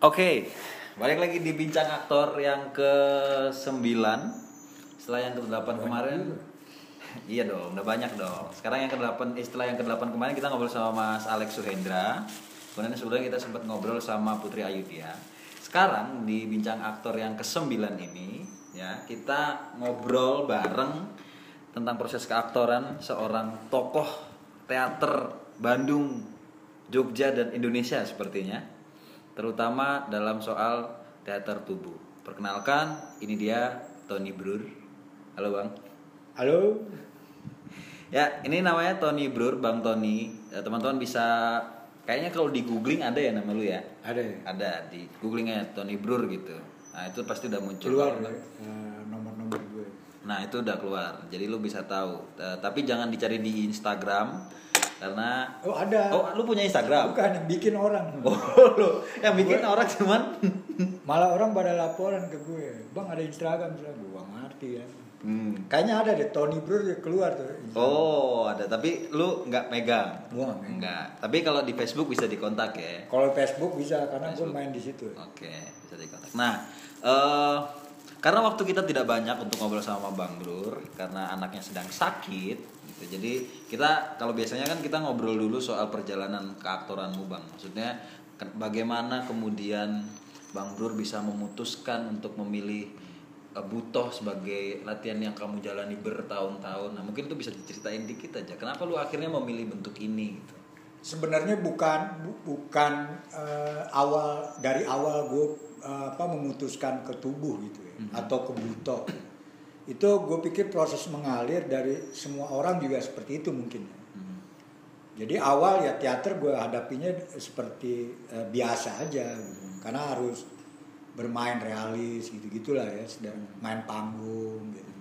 Oke, balik lagi di bincang aktor yang ke-9 Setelah yang ke-8 kemarin. Iya dong, udah banyak dong. Sekarang yang ke-8, eh, setelah yang ke-8 kemarin kita ngobrol sama Mas Alex Suhendra. Kemudian sebelumnya kita sempat ngobrol sama Putri Ayudya Sekarang di bincang aktor yang ke-9 ini ya Kita ngobrol bareng tentang proses keaktoran seorang tokoh teater Bandung, Jogja, dan Indonesia sepertinya terutama dalam soal teater tubuh. Perkenalkan, ini dia Tony Brur. Halo Bang. Halo. Ya, ini namanya Tony Brur, Bang Tony. Ya, teman-teman bisa kayaknya kalau di googling ada ya nama lu ya? Ada. Ada di googlingnya Tony Brur gitu. Nah itu pasti udah muncul. Keluar ya, nomor-nomor gue. Nah itu udah keluar, jadi lu bisa tahu. Uh, tapi jangan dicari di Instagram karena oh ada oh lu punya Instagram bukan yang bikin orang oh lu yang bikin gue, orang cuman malah orang pada laporan ke gue bang ada Instagram bilang gue ngerti ya Hmm. Kayaknya ada deh Tony Bro dia keluar tuh. Instagram. Oh ada tapi lu nggak megang. Gua nggak. Tapi kalau di Facebook bisa dikontak ya. Kalau Facebook bisa karena gue main di situ. Oke bisa dikontak. Nah uh, karena waktu kita tidak banyak untuk ngobrol sama Bang Brur karena anaknya sedang sakit gitu. Jadi kita kalau biasanya kan kita ngobrol dulu soal perjalanan keaktoranmu bang. Maksudnya bagaimana kemudian Bang Brur bisa memutuskan untuk memilih uh, butoh sebagai latihan yang kamu jalani bertahun-tahun. Nah mungkin itu bisa diceritain dikit aja. Kenapa lu akhirnya memilih bentuk ini? Gitu? Sebenarnya bukan bu, bukan uh, awal dari awal gue uh, apa memutuskan ke tubuh gitu ya, mm -hmm. atau ke butoh itu gue pikir proses mengalir dari semua orang juga seperti itu mungkin hmm. jadi awal ya teater gue hadapinya seperti uh, biasa aja hmm. karena harus bermain realis gitu gitulah ya sedang main panggung gitu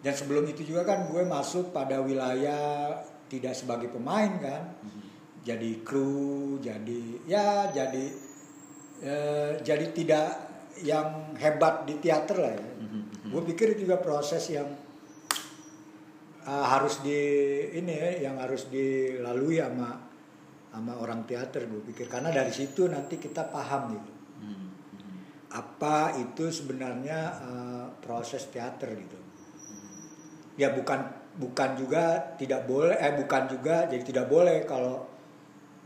dan sebelum itu juga kan gue masuk pada wilayah tidak sebagai pemain kan hmm. jadi kru jadi ya jadi uh, jadi tidak yang hebat di teater lah ya. Hmm gue pikir itu juga proses yang uh, harus di ini ya yang harus dilalui sama sama orang teater gue pikir. Karena dari situ nanti kita paham gitu. Hmm. apa itu sebenarnya uh, proses teater gitu. Ya bukan bukan juga tidak boleh eh bukan juga jadi tidak boleh kalau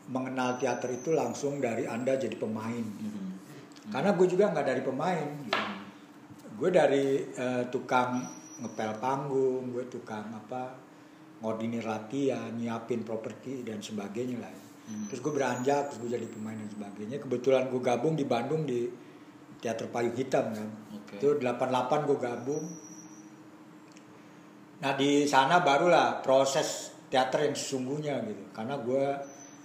mengenal teater itu langsung dari anda jadi pemain. Hmm. karena gue juga nggak dari pemain gitu. Gue dari uh, tukang ngepel panggung gue tukang apa ngordinir latihan nyiapin properti dan sebagainya lah. Hmm. terus gue beranjak terus gue jadi pemain dan sebagainya. Kebetulan gue gabung di Bandung di teater payung hitam kan. Okay. itu 88 gue gabung. Nah di sana barulah proses teater yang sesungguhnya gitu. Karena gue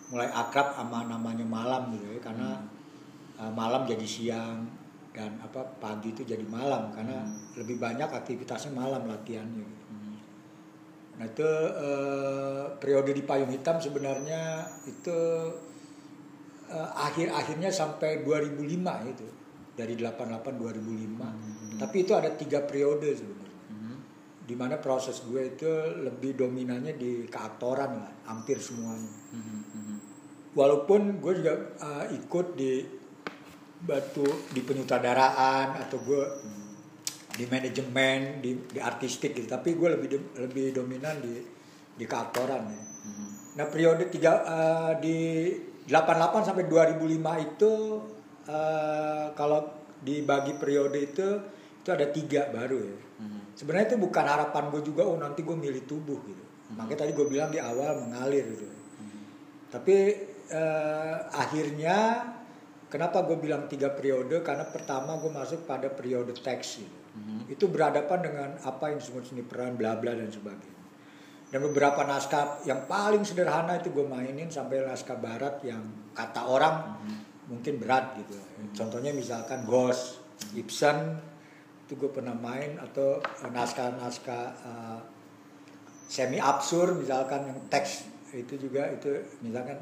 mulai akrab sama namanya malam gitu ya karena hmm. uh, malam jadi siang dan apa pagi itu jadi malam karena hmm. lebih banyak aktivitasnya malam latihannya gitu. Hmm. Nah itu eh, periode di payung hitam sebenarnya itu eh, akhir-akhirnya sampai 2005 itu dari 88 2005. Hmm. Tapi itu ada tiga periode sebenarnya. Hmm. Di mana proses gue itu lebih dominannya di keaktoran lah, hampir semuanya. Hmm. Hmm. Walaupun gue juga uh, ikut di batu di penyutradaraan atau gue di manajemen di, di artistik gitu tapi gue lebih lebih dominan di di keaktoran ya hmm. nah periode tiga uh, di 88 sampai 2005 itu uh, kalau dibagi periode itu itu ada tiga baru ya hmm. sebenarnya itu bukan harapan gue juga oh nanti gue milih tubuh gitu hmm. makanya tadi gue bilang di awal mengalir gitu hmm. tapi uh, akhirnya Kenapa gue bilang tiga periode? Karena pertama gue masuk pada periode teks gitu. Mm-hmm. Itu berhadapan dengan apa yang disebut seni peran, bla bla dan sebagainya. Dan beberapa naskah yang paling sederhana itu gue mainin sampai naskah barat yang kata orang mm-hmm. mungkin berat gitu. Mm-hmm. Contohnya misalkan Ghost, Ibsen itu gue pernah main atau eh, naskah-naskah uh, semi absurd misalkan yang teks itu juga itu misalkan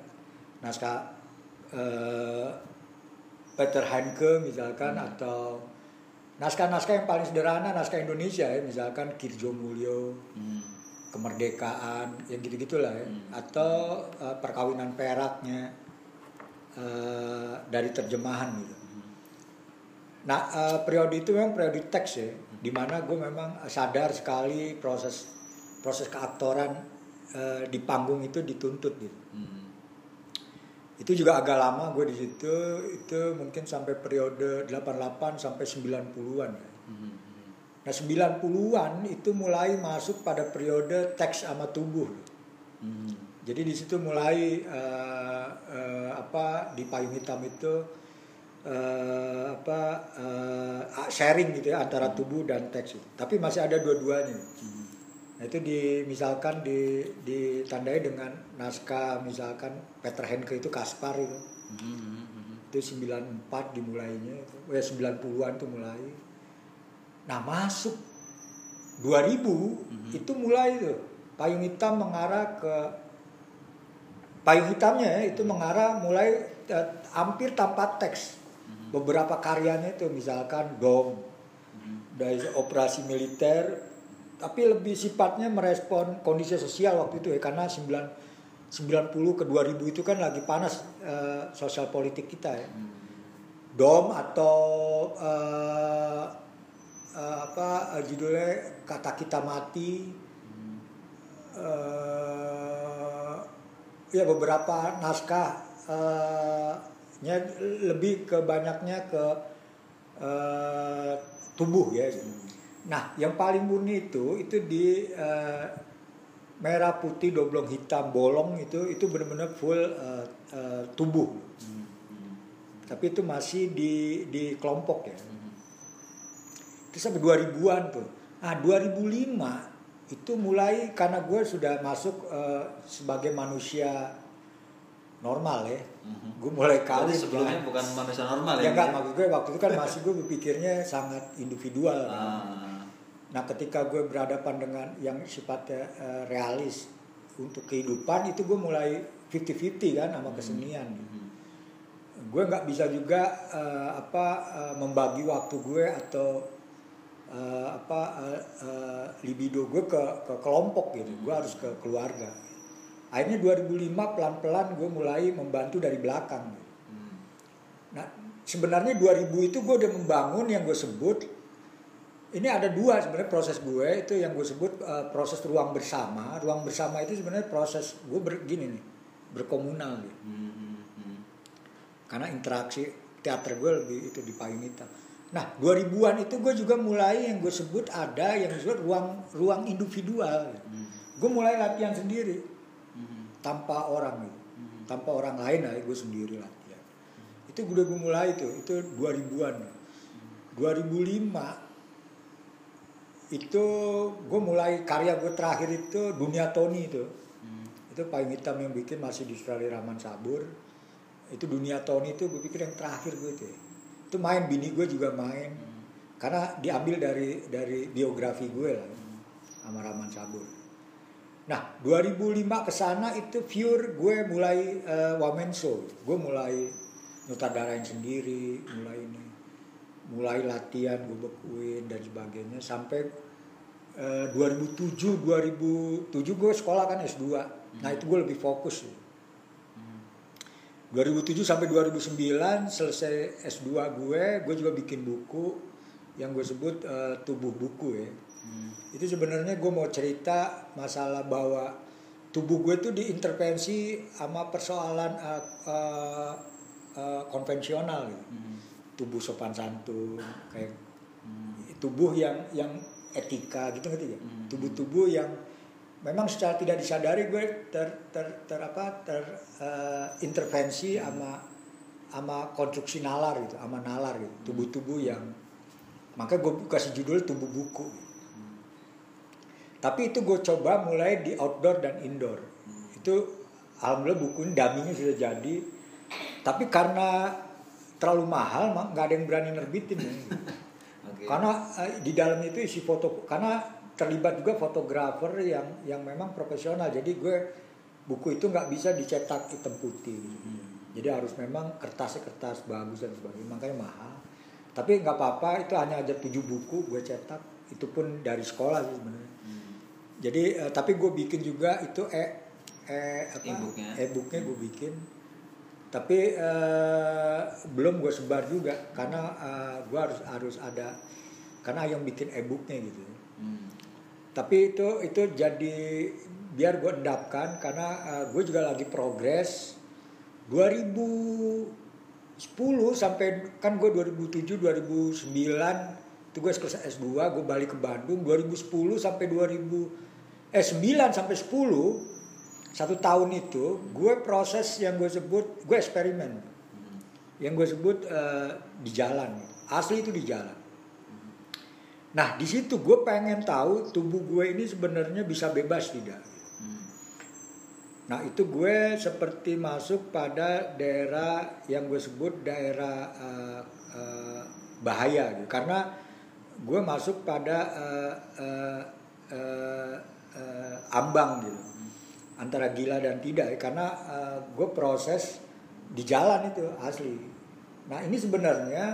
naskah uh, Peter Handke misalkan hmm. atau naskah-naskah yang paling sederhana naskah Indonesia ya misalkan Kirjo Mulyo hmm. kemerdekaan yang gitu gitulah ya hmm. atau uh, perkawinan peraknya uh, dari terjemahan gitu hmm. Nah eh, periode itu memang periode teks ya, di mana gue memang sadar sekali proses proses keaktoran eh, di panggung itu dituntut gitu. Hmm. Itu juga agak lama gue di situ, itu mungkin sampai periode 88 sampai 90-an ya. Hmm. Nah 90-an itu mulai masuk pada periode teks sama tubuh. Hmm. Jadi di situ mulai eh, eh, apa di payung hitam itu eh, apa eh, sharing gitu ya antara tubuh dan teks. Tapi masih ada dua-duanya. Nah itu di misalkan di ditandai dengan naskah misalkan Peter Henke itu Kaspar itu. Hmm. Itu 94 dimulainya itu. Ya 90-an tuh mulai. Nah, masuk 2000 itu mulai itu payung hitam mengarah ke payung hitamnya ya, itu mengarah mulai eh, hampir tanpa teks. Beberapa karyanya itu misalkan Dom dari operasi militer tapi lebih sifatnya merespon kondisi sosial waktu itu ya karena 9 90 ke 2000 itu kan lagi panas eh, sosial politik kita ya. Dom atau eh, eh, apa judulnya kata kita mati eh ya beberapa naskah nya lebih ke banyaknya ke eh, tubuh ya nah yang paling murni itu itu di eh, merah putih doblong hitam bolong itu itu benar-benar full eh, eh, tubuh tapi itu masih di di kelompok ya itu sampai 2000-an tuh. Nah, 2005 itu mulai karena gue sudah masuk eh, sebagai manusia normal ya. Gue mulai kawin. sebelumnya ya. bukan manusia normal Ya ya? enggak, maksud gue waktu itu kan masih gue berpikirnya sangat individual. Ah. Nah, ketika gue berhadapan dengan yang sifatnya eh, realis untuk kehidupan itu gue mulai 50-50 kan sama kesenian. Gue nggak bisa juga eh, apa eh, membagi waktu gue atau eh, apa eh, eh, libido gue ke ke kelompok gitu. Gue harus ke keluarga. Akhirnya 2005 pelan-pelan gue mulai membantu dari belakang. gitu. Nah, sebenarnya 2000 itu gue udah membangun yang gue sebut ini ada dua sebenarnya proses gue itu yang gue sebut uh, proses ruang bersama. Ruang bersama itu sebenarnya proses gue begini nih berkomunal gitu. Hmm, hmm, hmm. Karena interaksi teater gue lebih itu di payung hitam. Nah 2000-an itu gue juga mulai yang gue sebut ada yang disebut ruang ruang individual. gitu. Gue mulai latihan sendiri Hmm. tanpa orang gitu. Tanpa orang lain lah gue sendiri latihan. Itu udah gue mulai tuh, itu 2000-an. 2005 itu gue mulai karya gue terakhir itu Dunia Tony itu. Itu payung hitam yang bikin masih di Australia Rahman Sabur. Itu Dunia Tony itu gue pikir yang terakhir gue itu. ya. Itu main bini gue juga main. Karena diambil dari dari biografi gue lah sama Rahman Sabur. Nah, 2005 ke sana itu pure gue mulai eh, woman show. Gue mulai nyutradarain sendiri, mulai ini. Mulai latihan gue bekuin dan sebagainya sampai eh, 2007 2007 gue sekolah kan S2. Nah, itu gue lebih fokus. 2007 sampai 2009 selesai S2 gue, gue juga bikin buku yang gue sebut eh, tubuh buku ya. Itu sebenarnya gue mau cerita masalah bahwa tubuh gue tuh diintervensi sama persoalan eh, eh, eh, konvensional gitu. Tubuh sopan santun kayak tubuh yang yang etika gitu ngerti ya. Tubuh-tubuh yang memang secara tidak disadari gue ter ter, ter apa ter eh, intervensi sama sama konstruksi nalar gitu, sama nalar gitu. Tubuh-tubuh yang maka gue kasih judul tubuh buku. Tapi itu gue coba mulai di outdoor dan indoor. Itu alhamdulillah buku ini daminya sudah jadi. Tapi karena terlalu mahal, nggak ada yang berani nerbitin. ya. Oke. Karena eh, di dalam itu isi foto, karena terlibat juga fotografer yang yang memang profesional. Jadi gue buku itu nggak bisa dicetak hitam putih. Jadi harus memang kertasnya kertas bagus dan sebagainya. Makanya mahal. Tapi nggak apa-apa, itu hanya ada tujuh buku gue cetak. Itu pun dari sekolah sih sebenarnya. Jadi eh, tapi gue bikin juga itu e e apa E-booknya. e-booknya gue bikin. Tapi eh, belum gue sebar juga karena eh, gue harus harus ada karena yang bikin e-booknya gitu. Hmm. tapi itu itu jadi biar gue endapkan karena eh, gue juga lagi progres. 2010 sampai kan gue 2007 2009 itu gue selesai S2 gue balik ke Bandung. 2010 sampai 2000 eh 9 sampai 10 satu tahun itu gue proses yang gue sebut gue eksperimen yang gue sebut eh, di jalan asli itu di jalan nah di situ gue pengen tahu tubuh gue ini sebenarnya bisa bebas tidak. Nah itu gue seperti masuk pada daerah yang gue sebut daerah eh, eh, bahaya gitu. Karena gue masuk pada eh, eh, eh, eh, ambang gitu antara gila dan tidak karena eh, gue proses di jalan itu asli. Nah ini sebenarnya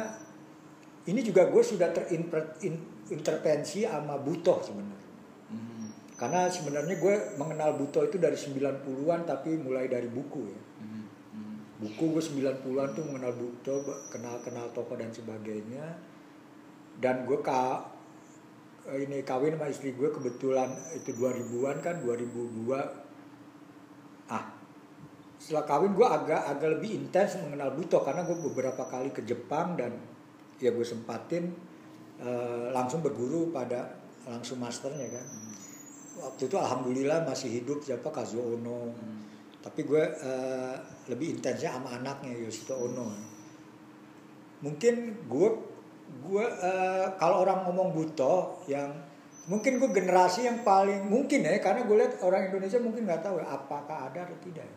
ini juga gue sudah terintervensi sama butoh sebenarnya. Hmm. Karena sebenarnya gue mengenal Buto itu dari 90-an tapi mulai dari buku ya. Hmm. Hmm. Buku gue 90-an tuh mengenal Buto, kenal-kenal tokoh dan sebagainya. Dan gue ka ini kawin sama istri gue kebetulan itu 2000-an kan 2002 ah. Setelah kawin gue agak agak lebih intens mengenal Buto karena gue beberapa kali ke Jepang dan ya gue sempatin eh, langsung berguru pada langsung masternya kan. Waktu itu alhamdulillah masih hidup siapa Kazuo Ono. Tapi gue eh, lebih intensnya sama anaknya Yoshito Ono. Mungkin gue gue eh, kalau orang ngomong buto yang mungkin gue generasi yang paling mungkin ya karena gue lihat orang Indonesia mungkin nggak tahu ya, apakah ada atau tidak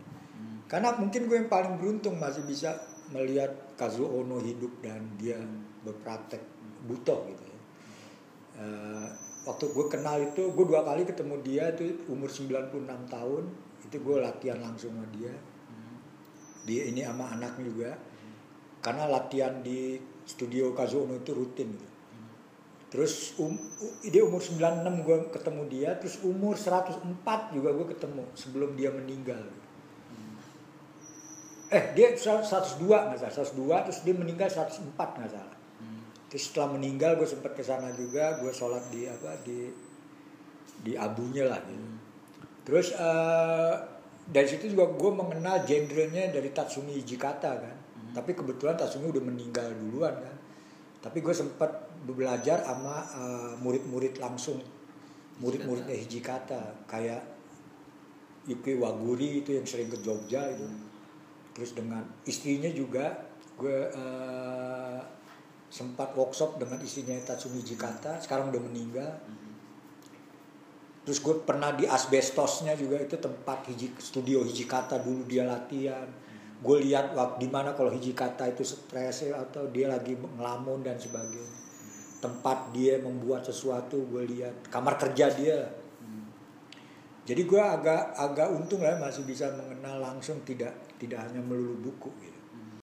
karena mungkin gue yang paling beruntung masih bisa melihat Kazuo Ono hidup dan dia berpraktek buto gitu ya. Eh, waktu gue kenal itu gue dua kali ketemu dia itu umur 96 tahun itu gue latihan langsung sama dia. Dia ini sama anaknya juga. Karena latihan di studio Kazuo Ono itu rutin gitu. Terus um, dia umur 96 gue ketemu dia terus umur 104 juga gue ketemu sebelum dia meninggal eh dia 102 nggak salah 102 terus dia meninggal 104 nggak salah Terus setelah meninggal gue sempat ke sana juga, gue sholat di apa di di abunya lah gitu. Terus eh, dari situ juga gue mengenal genrenya dari Tatsumi Hijikata kan. Tapi kebetulan Tatsumi udah meninggal duluan kan. Tapi gue sempat belajar sama eh, murid-murid langsung, murid-muridnya Hijikata. Kayak Yuki Waguri itu yang sering ke Jogja itu. Terus dengan istrinya juga gue eh, sempat workshop dengan istrinya Tatsumi Hijikata. Sekarang udah meninggal. Terus gue pernah di asbestosnya juga. Itu tempat hiji, studio Hijikata dulu dia latihan gue lihat waktu di mana kalau Hijikata itu stres ya, atau dia lagi ngelamun dan sebagainya. Tempat dia membuat sesuatu gue lihat. Kamar kerja dia. Jadi gue agak agak untung lah masih bisa mengenal langsung tidak tidak hanya melulu buku gitu